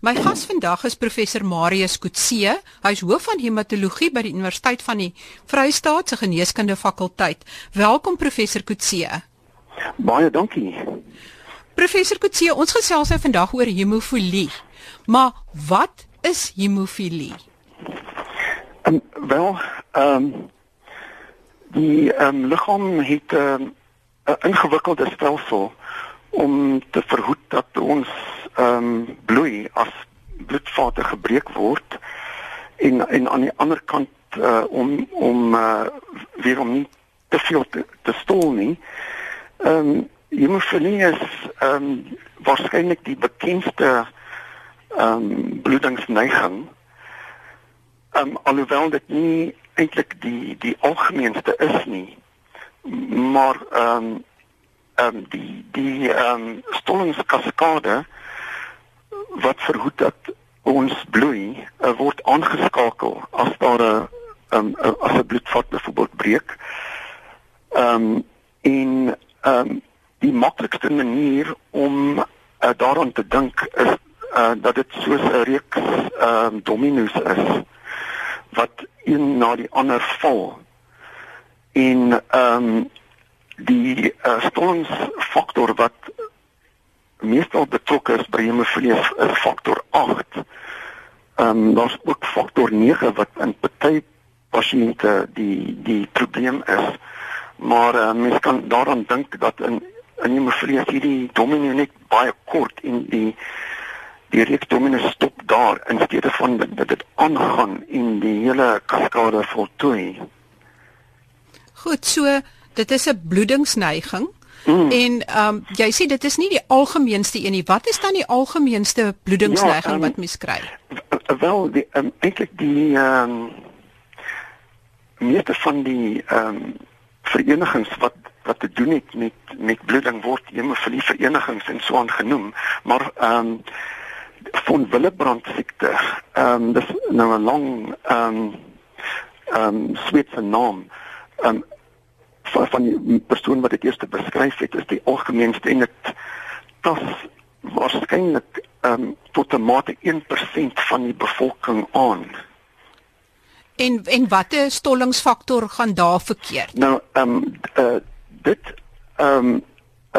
My gas vandag is professor Marius Kutse. Hy is hoof van hematologie by die Universiteit van die Vrystaat se Geneeskunde fakulteit. Welkom professor Kutse. Baie dankie. Professor Kutse, ons gesels nou vandag oor hemofilie. Maar wat is hemofilie? Um, wel, ehm um, die ehm um, liggaam het ehm, 'n um, ingewikkelde stelsel om te verhoed dat ons ehm um, bloei as bloedvate gebreek word en en aan die ander kant uh, om om uh, weer om nie te veel te, te stol nie. Ehm um, hemofilie is ehm um, waarskynlik die bekendste ehm um, bloedingsneiging. Ehm um, alhoewel dit nie eintlik die die algemeenste is nie. Maar ehm um, ehm um, die die ehm um, stollingskaskade wat verhoed dat ons bloei uh, word aangeskakel as daar 'n um, as 'n bloedvat byvoorbeeld breek. Ehm um, en ehm um, die maklikste manier om uh, daaraan te dink is uh, dat dit soos 'n reeks ehm um, dominos is wat een na die ander val. En ehm um, die uh, stollingsfaktor wat meestal betrokke is by hemofilie is faktor 8. Ehm um, daar's ook faktor 9 wat in party pasiënte die die probleem is. Maar uh, mens kan daaraan dink dat in in hemofilie hierdie domino net baie kort en die die reeks domino stop daar in steede van dat dit aangaan en die hele kaskade voltooi. Goed, so dit is 'n bloedingsneiging. Mm. En ehm um, jy sê dit is nie die algemeenste een nie. Wat is dan die algemeenste bloedingsneiging ja, um, wat mens kry? Wel, die um, eintlik die ehm um, meeste van die ehm um, verenigings wat wat te doen het met met bloeding word hemofilie verenigings en so aangenoem, maar ehm um, van Willebrand siekte. Ehm um, dis nou 'n lang ehm um, ehm um, Switse naam. Ehm um, van van die persoon wat dit eers beskryf het is die algemeenste en dit tas waarskynlik ehm um, tot 'n mate 1% van die bevolking aan. En en watter stollingsfaktor gaan daar verkeerd? Nou ehm um, uh, dit ehm um,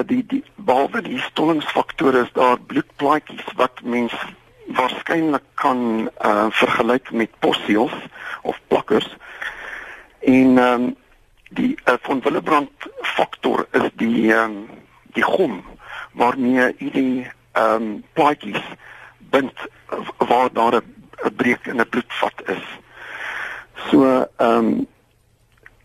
die die behalwe die stollingsfaktore is daar bloedplaatjies wat mens waarskynlik kan uh, vergelyk met possiels of plakkers. En ehm um, die uh, von Willebrand faktor is die um, die gom waarmee u die ehm um, plaatjies bind waar daar 'n breek in 'n bloedvat is. So ehm um,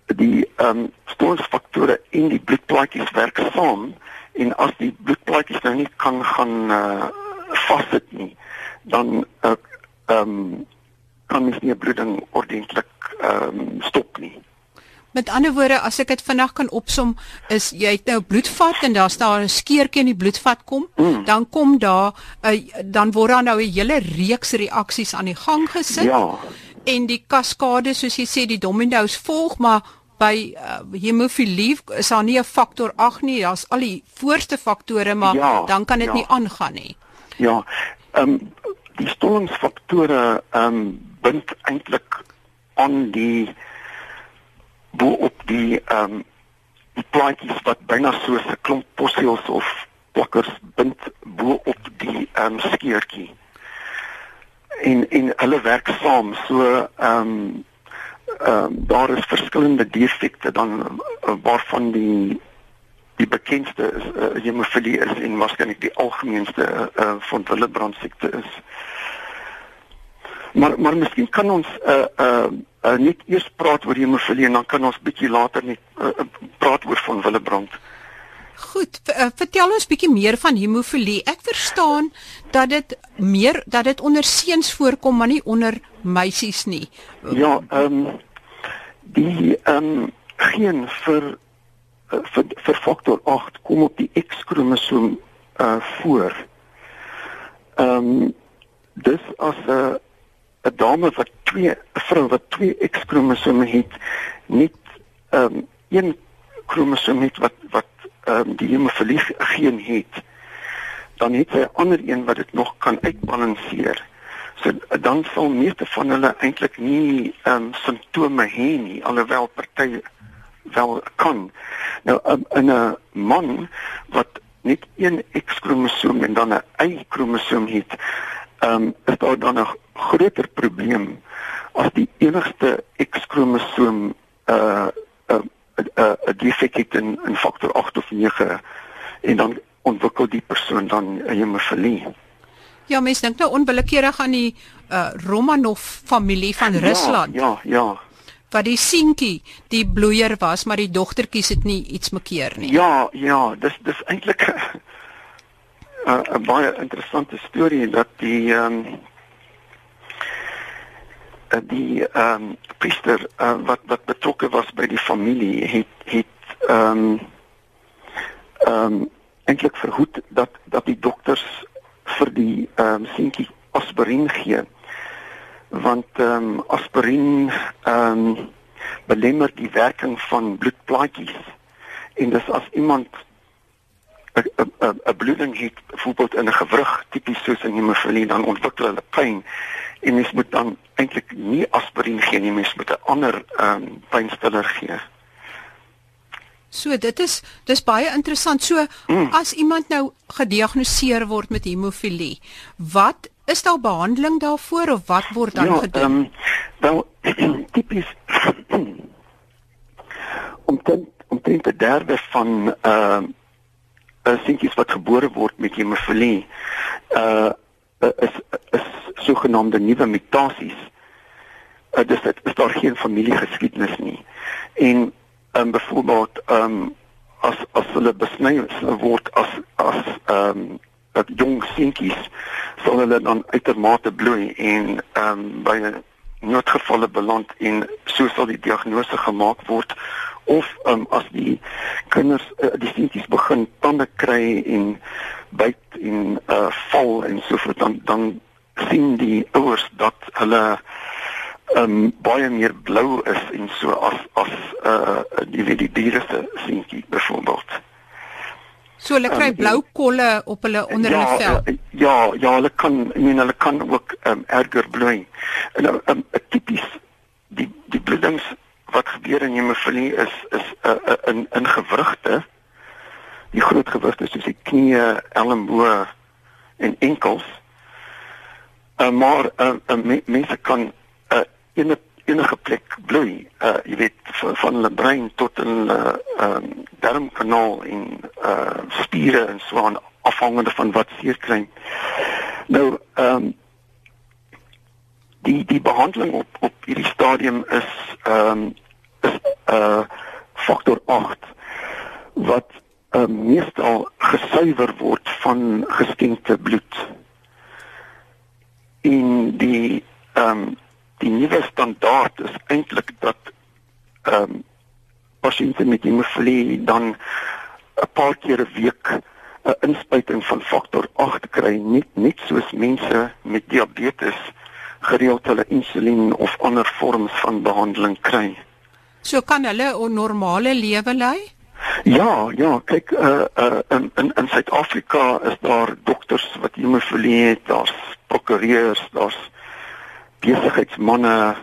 die ehm um, stollingsfaktore in die bloedplaatjies werk saam en as die bloedplaatjies nou nie kan gaan uh, vassit nie dan eh, ehm uh, um, kan mens nie bloeding ordentlik ehm um, stop nie. Met ander woorde, as ek dit vinnig kan opsom, is jy het nou bloedvat en daar's daar 'n skeurtjie in die bloedvat kom, mm. dan kom daar uh, dan word daar nou 'n hele reeks reaksies aan die gang gesit. Ja. En die kaskade, soos jy sê, die domino's volg, maar by uh, hemofilie is daar nie 'n faktor 8 nie, daar's al die voorste faktore, maar ja, dan kan dit ja. nie aangaan nie. Ja. Ehm um, die stollingsfaktore ehm um, bind eintlik aan die bo op die ehm um, die plaatjies wat byna soos 'n klomp possiels of plakkers bind bo op die ehm um, skeurtjie. En en hulle werk saam so ehm um, ehm um, daar is verskillende defekte dan uh, waarvan die die bekendste is uh, hemofilie is en waarskynlik die algemeenste uh, uh, van Willebrand siekte is. Maar maar miskien kan ons 'n uh, 'n uh, uh, net eers praat oor hemofilie en dan kan ons bietjie later net uh, praat oor van Willebrand. Goed, uh, vertel ons bietjie meer van hemofilie. Ek verstaan dat dit meer dat dit onder seuns voorkom maar nie onder meisies nie. Ja, ehm um, die ehm um, geen vir vir vir faktor 8 kom op die X-kromosoom uh voor. Ehm um, dis as 'n 'n dame wat twee 'n vrou wat twee X-kromosome het, net ehm um, een kromosoom het wat wat ehm um, die hemofilie geen het, dan het sy 'n ander een wat dit nog kan uitbalanseer. So dan sal meeste van hulle eintlik nie ehm um, simptome hê nie alhoewel party wel kan. Nou um, in 'n man wat net een X-kromosoom en dan 'n Y-kromosoom het, ehm um, is daar dan 'n groter probleem as die enigste X-kromosoom uh 'n 'n 'n defek het in in faktor 8 of 9 en dan ontwikkel die persoon dan 'n hemofilie. Ja, mens dink nou onwillekeurig aan die uh Romanov familie van ja, Rusland. Ja, ja. Wat die seentjie die bloeier was, maar die dogtertjies het nie iets mekeer nie. Ja, ja, dis dis eintlik 'n baie interessante storie dat die ehm um, die ehm um, priester uh, wat wat betrokke was by die familie het het ehm um, ehm um, eintlik verhoed dat dat die dokters vir die ehm um, seentjie aspirien gee. Want ehm um, aspirien ehm um, belemmer die werking van bloedplaatjies. En dis as iemand 'n 'n 'n bloeding het byvoorbeeld in 'n gewrig tipies soos in hemofilie dan ontwikkel hulle pyn en mens moet dan eintlik nie aspirien gee nie mens moet 'n ander ehm um, pynstiller gee. So dit is dis baie interessant. So mm. as iemand nou gediagnoseer word met hemofilie, wat is daar behandeling daarvoor of wat word dan ja, gedoen? Um, wel tipies om ten om ten te derde van ehm uh, uh, seentjies wat gebore word met hemofilie uh is is sogenaamde nuwe mutasies. Uh, dis dit is daar geen familiegeskiedenis nie. En um, byvoorbeeld ehm um, as as hulle besny word as as ehm um, dat jong seentjies sal hulle dan uitermate bloei en ehm um, by 'n noodgevalle beland en so sal die diagnose gemaak word of um, as die kinders uh, die seentjies begin tande kry en byt en uh, val en so voort dan dan sien die ouers dat hulle um, baie meer blou is en so as as uh, die weet die diere se seentjie byvoorbeeld So hulle kry um, blou kolle op hulle onder ja, hulle vel. Ja, ja, hulle kan ek meen hulle kan ook um, erger bloei. En nou um, tipies die die bloedings wat gebeur in hemofilie is is 'n uh, uh, in in gewrigte. Die groot gewrigte soos die knie, elmboë en enkels. Uh, maar uh, uh, mense kan uh, enige enige plek bloei. Uh, jy weet van, van hulle brein tot in uh, um, darmkanaal en uh, spiere en so aan afhangende van wat seer kry. Nou ehm um, die die behandeling op op hierdie stadium is ehm um, is uh faktor 8 wat uh, meestal gesuiwer word van geskenkte bloed. En die ehm um, die nuwe standaard is eintlik dat ehm um, pasiënte met hemofilie dan 'n paar keer 'n week 'n inspuiting van faktor 8 kry, nie net soos mense met diabetes gereeld hulle insulien of ander vorms van behandeling kry. So kan hulle 'n normale lewe lei? Ja, ja, kyk uh uh in in in Suid-Afrika is daar dokters wat hemofilie het, daar's prokureurs, daar's besigheidsmanne,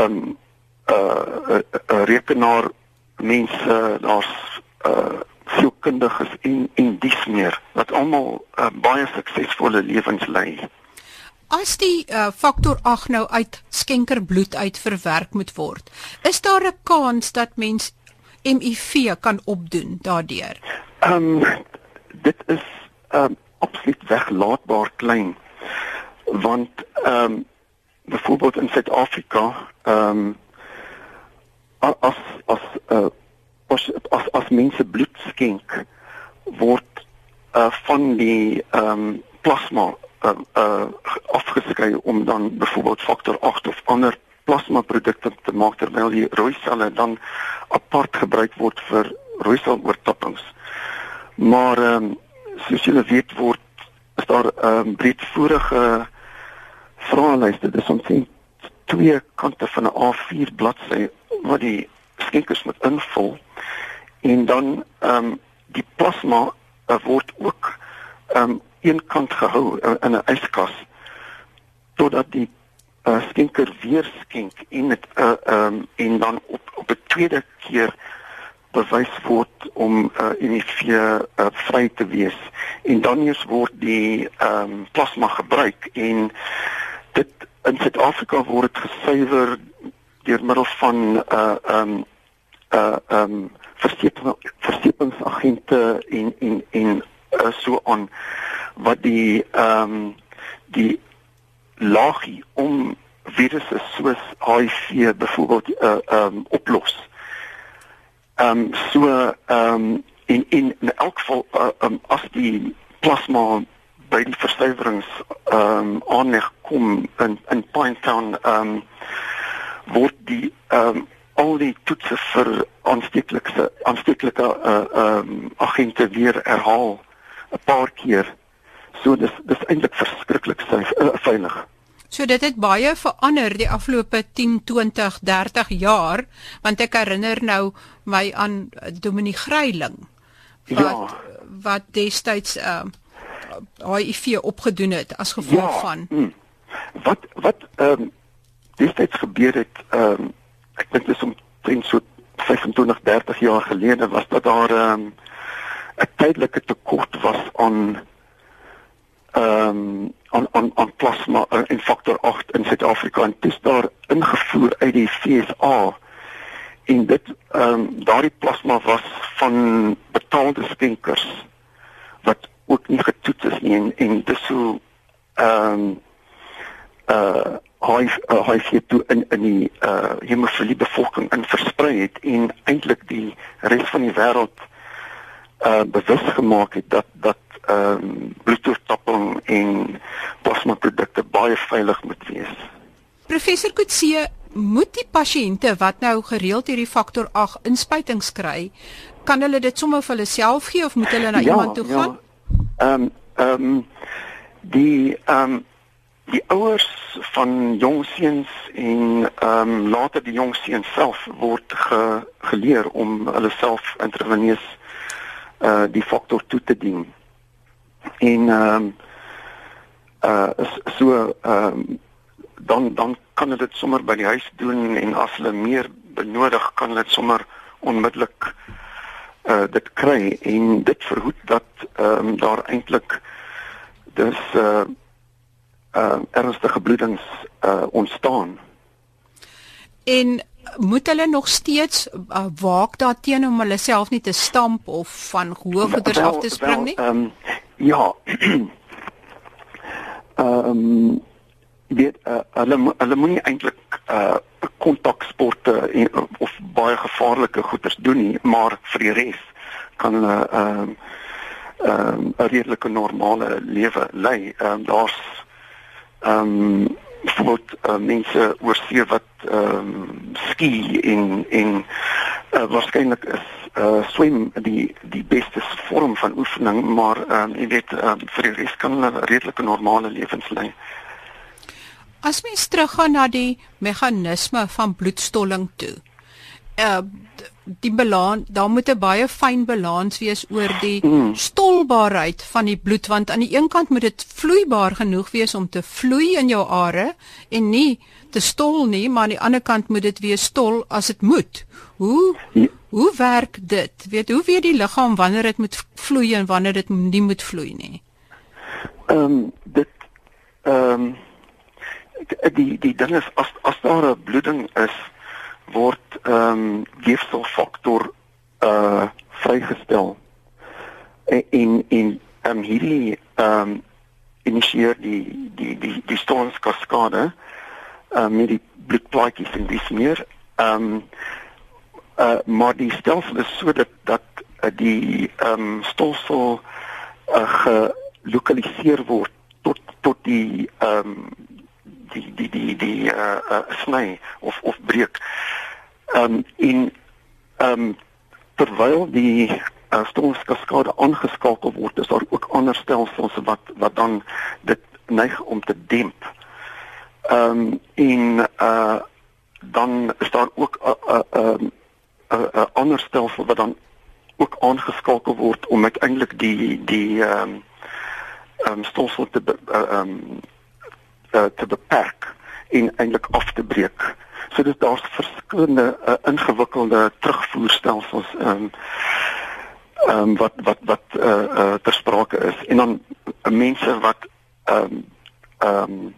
um uh 'n uh, uh, rekenaar mense, daar's uh sielkundiges en en dis meer wat almal uh, baie suksesvolle lewens lei. As die uh, faktor 8 nou uit skenkerbloed uit verwerk moet word, is daar 'n kans dat mens HIV kan opdoen daardeur? Ehm um, dit is ehm um, absoluut weglaatbaar klein want ehm um, byvoorbeeld in Suid-Afrika ehm um, as as uh, as as as mense bloed skenk word uh, van die ehm um, plasma uh, uh afgeskei om dan byvoorbeeld faktor 8 of ander plasma produkte te maak terwyl die rooi selle dan apart gebruik word vir rooi sel oortappings. Maar ehm um, soos julle weet word is daar ehm um, breedvoerige vraelyste dis omtrent twee kante van 'n A4 bladsy wat die skenkers moet invul en dan ehm um, die plasma uh, word ook ehm um, een kant gehou uh, in 'n yskas totdat die uh, skenker weer skenk en dit uh, um, en dan op op 'n tweede keer bewys word om uh, HIV uh, vry te wees. En dan eers word die um, plasma gebruik en dit in Suid-Afrika word dit gesuiwer deur middel van 'n uh, um, uh um verstepingsagente en en en uh, so aan wat die ehm um, die laagie om virusse soos HIV byvoorbeeld uh ehm um, oplos. Ehm um, so ehm um, in in in elk geval uh, um, as die plasma by die versuiwerings ehm um, aanleg kom in in Pinetown ehm um, word die ehm um, al die toetse vir aansteeklike aansteeklike uh ehm um, agente weer herhaal 'n paar keer. So dis dis eintlik verskriklik veilig. Uh, veilig. So dit het baie verander die afgelope 10, 20, 30 jaar want ek herinner nou my aan Dominie Gryiling wat ja. wat destyds ehm uh, HIV opgedoen het as gevolg ja. van hmm. wat wat ehm um, destyds gebeur het ehm um, ek dink dis omtrent so 25 30 jaar gelede was dat daar 'n um, 'n tydelike tekort was aan ehm um, aan aan aan plasma uh, en faktor 8 in Suid-Afrika. En dit is daar ingevoer uit die FSA en dit ehm um, daardie plasma was van betaalde skenkers wat ook nie getoets is nie. En, en dis so ehm uh hy hy toe in in die uh hemofilie bevolking in versprei het en eintlik die res van die wêreld uh bewus gemaak het dat dat ehm um, bloedtoestapping en plasma produkte baie veilig moet wees. Professor Kutse, moet die pasiënte wat nou gereeld hierdie faktor 8 inspuitings kry, kan hulle dit sommer vir hulle self gee of moet hulle na ja, iemand toe ja. gaan? Ehm um, ehm um, die ehm um, die ouers van jong seuns en ehm um, later die jong seuns self word ge, geleer om hulle self intraveneus uh die faktor toe te dien. En ehm um, uh so ehm um, dan dan kan hulle dit sommer by die huis doen en as hulle meer benodig kan hulle dit sommer onmiddellik uh dit kry en dit verhoed dat ehm um, daar eintlik dis uh uh ernstige bloedings uh ontstaan. En moet hulle nog steeds uh, waak daarteen om hulle self nie te stamp of van hoë goeders af te spring nie? Ehm um, ja. Ehm um, weet uh, hulle hulle moenie eintlik uh kontaksporte of baie gevaarlike goeders doen nie, maar vir die res kan hulle ehm ehm 'n redelike normale lewe lei. Ehm um, daar's ehm um, voor uh, mense oorsee wat ehm um, ski en en uh, waarskynlik is uh, swem die van oefening maar ehm um, jy weet um, vir die res kan hulle redelike normale lewens lei. As mens teruggaan na die meganisme van bloedstolling toe. Uh die balans daar moet 'n baie fyn balans wees oor die mm. stolbaarheid van die bloed want aan die een kant moet dit vloeibaar genoeg wees om te vloei in jou are en nie te stol nie maar aan die ander kant moet dit wees stol as dit moet hoe ja. hoe werk dit? Weet hoe weet die liggaam wanneer dit moet vloei en wanneer dit nie moet vloei nie? Ehm um, dit ehm um, die die ding is as as daar 'n bloeding is word ehm um, weefselfaktor uh vrygestel. En en en um, hierdie ehm um, initieer die die die die stolingskaskade ehm uh, met die bloedplaatjies en dis meer ehm um, uh maar die stelsel is sodat dat uh, die ehm um, stolsel uh, gelokaliseer word tot tot die ehm um, die die die die uh, uh sny of of breek. Ehm um, in ehm um, terwyl die uh, stolskaskade aangeskakel word, is daar ook ander stelsels wat wat dan dit neig om te demp. Ehm um, in uh dan is daar ook uh, ander stelsel wat dan ook aangeskakel word om uiteindelik die die ehm um, ehm um, stolsel te ehm uh, um, uh, te beperk en eintlik af te breek. So dit daar's verskillende uh, ingewikkelde terugvoerstelsels ehm um, um, wat wat wat eh uh, uh, ter sprake is en dan uh, mense wat ehm um, ehm um,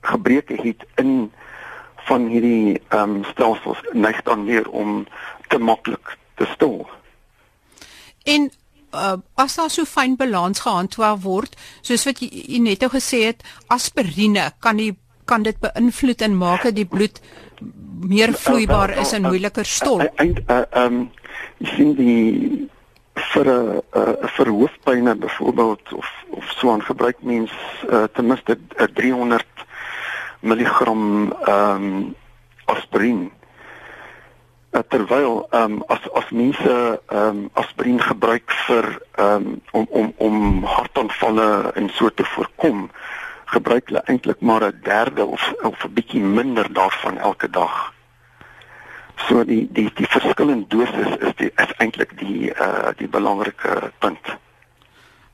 gebreke het in van hierdie ehm um, stelsels neig dan weer om te maklik te stol. En uh, as daar so fyn balans gehandhaaf word, soos wat jy, jy net nou gesê het, aspirine kan die kan dit beïnvloed en maak dat die bloed meer vloeibaar is en moeiliker stol. Ehm um, jy sien die vir 'n uh, vir hoofpynne byvoorbeeld of of so aan gebruik mens uh, ten minste 300 mg ehm um, aspirien. Uh, terwyl ehm um, as as mense ehm um, aspirien gebruik vir ehm um, om om om hartaanvalle en so te voorkom, gebruik hulle eintlik maar 'n derde of of 'n bietjie minder daarvan elke dag. So die die die verskil in dosis is die is eintlik die uh die belangrike punt.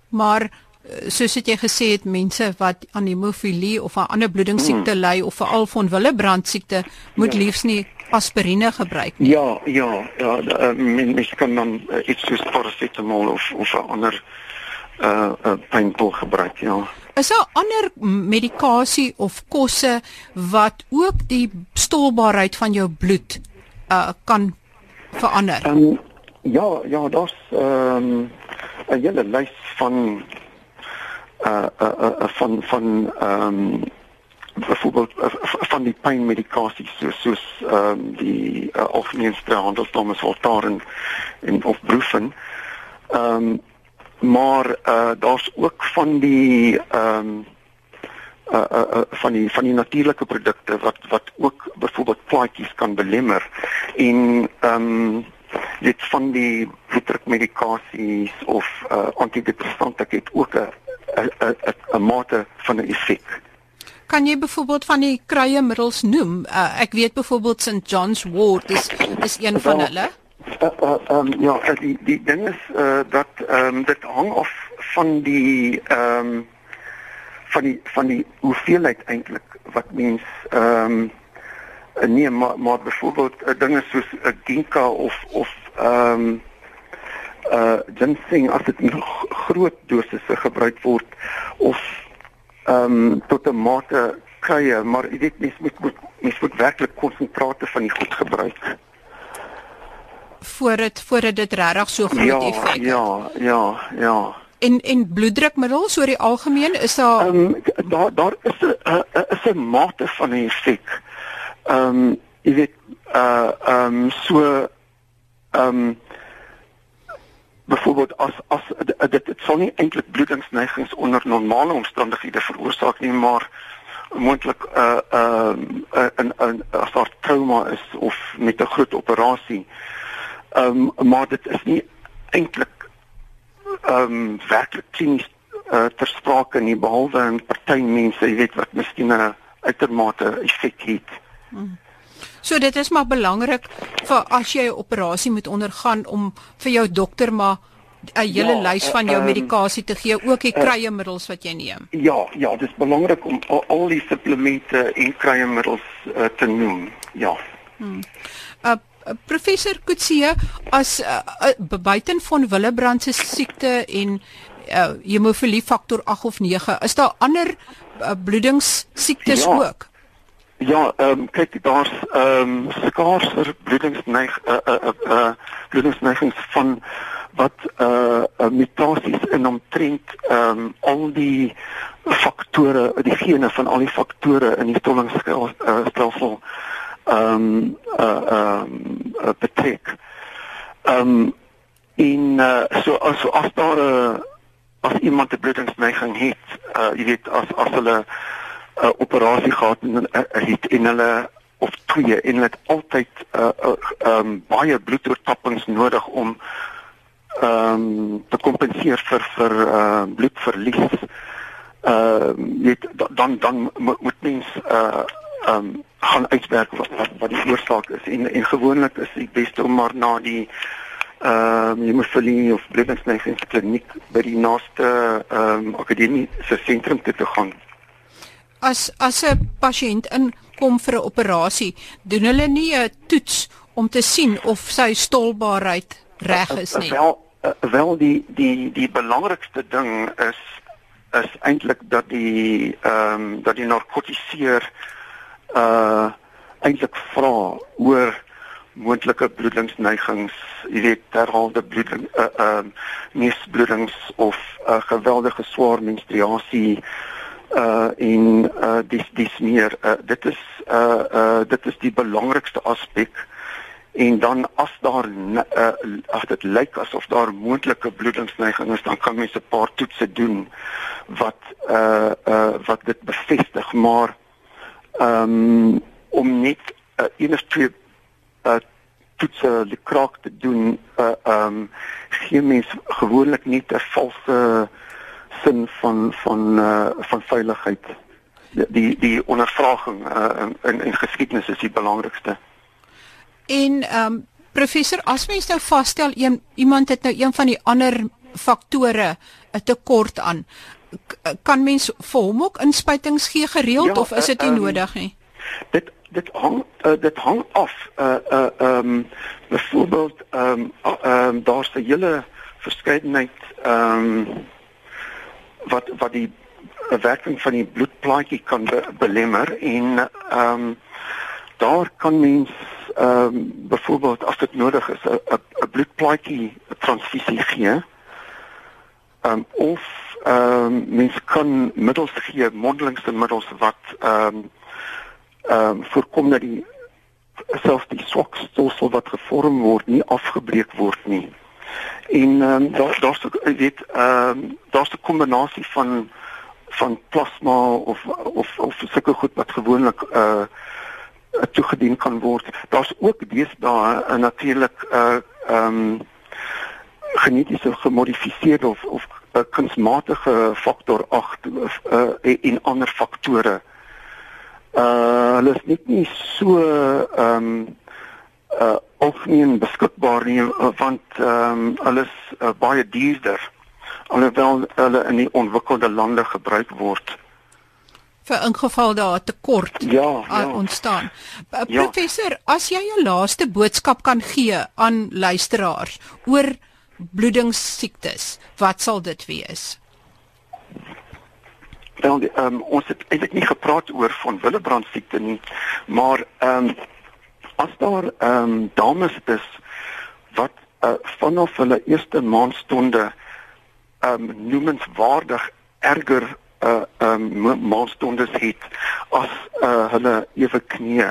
Maar eh, soos het jy gesê het mense wat aan hemofilie of 'n ander bloedingsiekte hmm. ly of veral van Willebrand siekte moet ja. liefs nie aspirine gebruik nie. Ja, ja, ja, uh, mens kan dan uh, iets soos paracetamol of of 'n ander uh, uh pynpil gebruik, ja. Is daar ander medikasie of kosse wat ook die stolbaarheid van jou bloed uh kan verander? Um, ja, ja, daar's ehm um, 'n hele lys van uh uh, uh van van ehm um, byvoorbeeld uh, van die pynmedikasies soos soos ehm um, die uh, algemeenste handelsnaam is Voltaren en of Brufen. Ehm um, maar uh daar's ook van die ehm um, uh, uh, uh van die van die natuurlike produkte wat wat ook byvoorbeeld plaatjies kan belemmer en ehm um, dit van die bloeddrukmedikasies of uh antidepressante het ook 'n 'n 'n mate van 'n effek. Kan jy byvoorbeeld van die kruiemiddels noem? Uh, ek weet byvoorbeeld St John's Wort is is een van hulle. Uh, uh, um, ja, die die ding is uh, dat ehm um, dit hang af van die ehm um, van die van die hoeveelheid eintlik wat mens ehm um, nee maar maar byvoorbeeld uh, dinge soos 'n uh, ginkgo of of ehm um, uh ginseng as dit in groot dosisse gebruik word of ehm um, tot 'n mate kry maar jy weet mens moet moet mens moet werklik konsentrate van die goed gebruik voordat voordat dit regtig so groot ja, effek het. Ja, ja, ja. En en bloeddrukmiddels oor die algemeen is daar Ehm um, daar daar is 'n is 'n mate van 'n effek. Ehm um, jy weet uh ehm um, so ehm um, byvoorbeeld as as dit dit sal nie eintlik bloedingsneigings onder normale omstandighede veroorsaak nie, maar moontlik uh ehm uh, in in as daar trauma is of met 'n groot operasie. Ehm um, maar dit is nie eintlik ehm um, werklik klinies uh, ter sprake nie behalwe in party mense, jy weet wat miskien 'n uitermate effek het. Hmm. So dit is maar belangrik vir as jy 'n operasie moet ondergaan om vir jou dokter maar 'n hele ja, lys van jou um, medikasie te gee, ook die uh, kruiemiddels wat jy neem. Ja, ja, dit is belangrik om al, al die supplemente en kruiemiddels uh, te noem. Ja. Hmm. Uh professor Kutsie as uh, uh, buiten van Willebrand se siekte en uh, hemofilie faktor 8 of 9 is daar ander uh, bloedingssiektes ja. ook Ja, ehm um, kyk daar's ehm um, skaarser bloedingsneig uh, uh, uh, uh, bloedingsneigings van wat eh uh, uh, mutasies in omtrent ehm um, al die faktore, die gene van al die faktore in die stollingsstelsel uh, ehm um, uh ehm um, uh, betrek. Ehm um, in uh, so as as daar 'n as iemand 'n bloedingsneiging het, uh jy weet as as hulle uh, operasie gehad en uh, het en hulle of twee en hulle het altyd uh ehm uh, um, baie bloedoortappings nodig om ehm um, te kompenseer vir vir uh bloedverlies. Ehm uh, jy dan dan moet mens uh ehm um, gaan uitwerk wat wat, wat die oorsaak is en en gewoonlik is dit beste om maar na die ehm um, hemofilie of bloedneigingkliniek by die naaste ehm um, akademiese sentrum te, te gaan. As as 'n pasiënt inkom vir 'n operasie, doen hulle nie 'n toets om te sien of sy stolbaarheid reg is nie. Wel uh, wel die die die belangrikste ding is is eintlik dat die ehm um, dat die narkotiseer uh eintlik vra oor moontlike bloedingsneigings, jy weet terhalde bloeding uh ehm uh, neusbloedings of 'n uh, geweldige swaar menstruasie uh in uh dis dis meer uh, dit is uh uh dit is die belangrikste aspek. En dan as daar uh, as dit lyk asof daar moontlike bloedingsneiging is dan kan mens 'n paar toetse doen wat uh uh wat dit bevestig. Maar ehm um, om net uh, een of twee uh toetse die kraak te doen uh ehm um, geen mens gewoonlik nie 'n valse sin van van uh van veiligheid die die ondervraging uh, in in geskiedenis is die belangrikste En ehm um, professor, as mens nou vasstel een iemand het nou een van die ander faktore 'n tekort aan, kan mens vir hom ook inspuitings gee gereeld ja, of is dit nie uh, um, nodig nie? Dit dit hang uh, dit hang af. Uh uh ehm um, byvoorbeeld ehm um, ehm um, daar's 'n hele verskeidenheid ehm um, wat wat die werking van die bloedplaatjie kan be belemmer en ehm um, daar kan mens ehm um, byvoorbeeld as dit nodig is 'n bloedplaatjie transfusie gee. Ehm um, of ehm um, mens kan middels gee mondelingste middels wat ehm um, ehm um, voorkom dat die selfs die swak stelsel wat gevorm word nie afgebreek word nie. En um, daar daar's ook weet ehm um, daar's 'n kombinasie van van plasma of of of sulke goed wat gewoonlik uh toegedien kan word. Daar's ook deesdae 'n uh, natuurlik uh ehm um, genetiese gemodifiseerde of of 'n uh, kunsmatige faktor 8 of uh en ander faktore. Uh hulle is net nie so ehm um, uh algemeen beskikbaar nie want ehm um, hulle is uh, baie duurder alhoewel hulle in die ontwikkelde lande gebruik word vir ingeval daar 'n tekort ja, ja. ontstaan. Ja. Professor, as jy jou laaste boodskap kan gee aan luisteraars oor bloedingssiektes, wat sal dit wees? Wel, um, ons het eintlik nie gepraat oor van Willebrand siekte nie, maar ehm um, as daar ehm um, dames is wat uh, vanaf hulle eerste maandstonde ehm um, noemenswaardig erger uh um maalstondes het as uh hulle ewe knie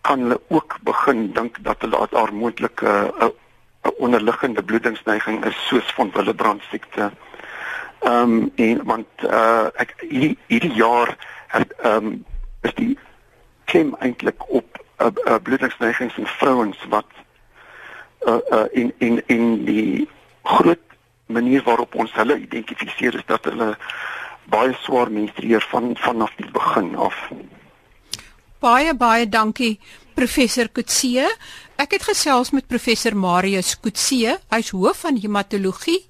kan hulle ook begin dink dat hulle daar moontlik 'n uh, 'n onderliggende bloedingsneiging is soos van Willebrand siekte. Um en want uh ek hierdie hierdie jaar het um is die klem eintlik op uh, uh, bloedingsneigings in vrouens wat uh uh in in in die groot manier waarop ons hulle identifiseer is dat hulle baie swaar menstrueer van vanaf die begin af. Baie baie dankie professor Kutse. Ek het gesels met professor Marius Kutse, hy's hoof van hematologie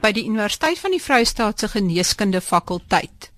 by die Universiteit van die Vrystaat se Geneeskunde fakulteit.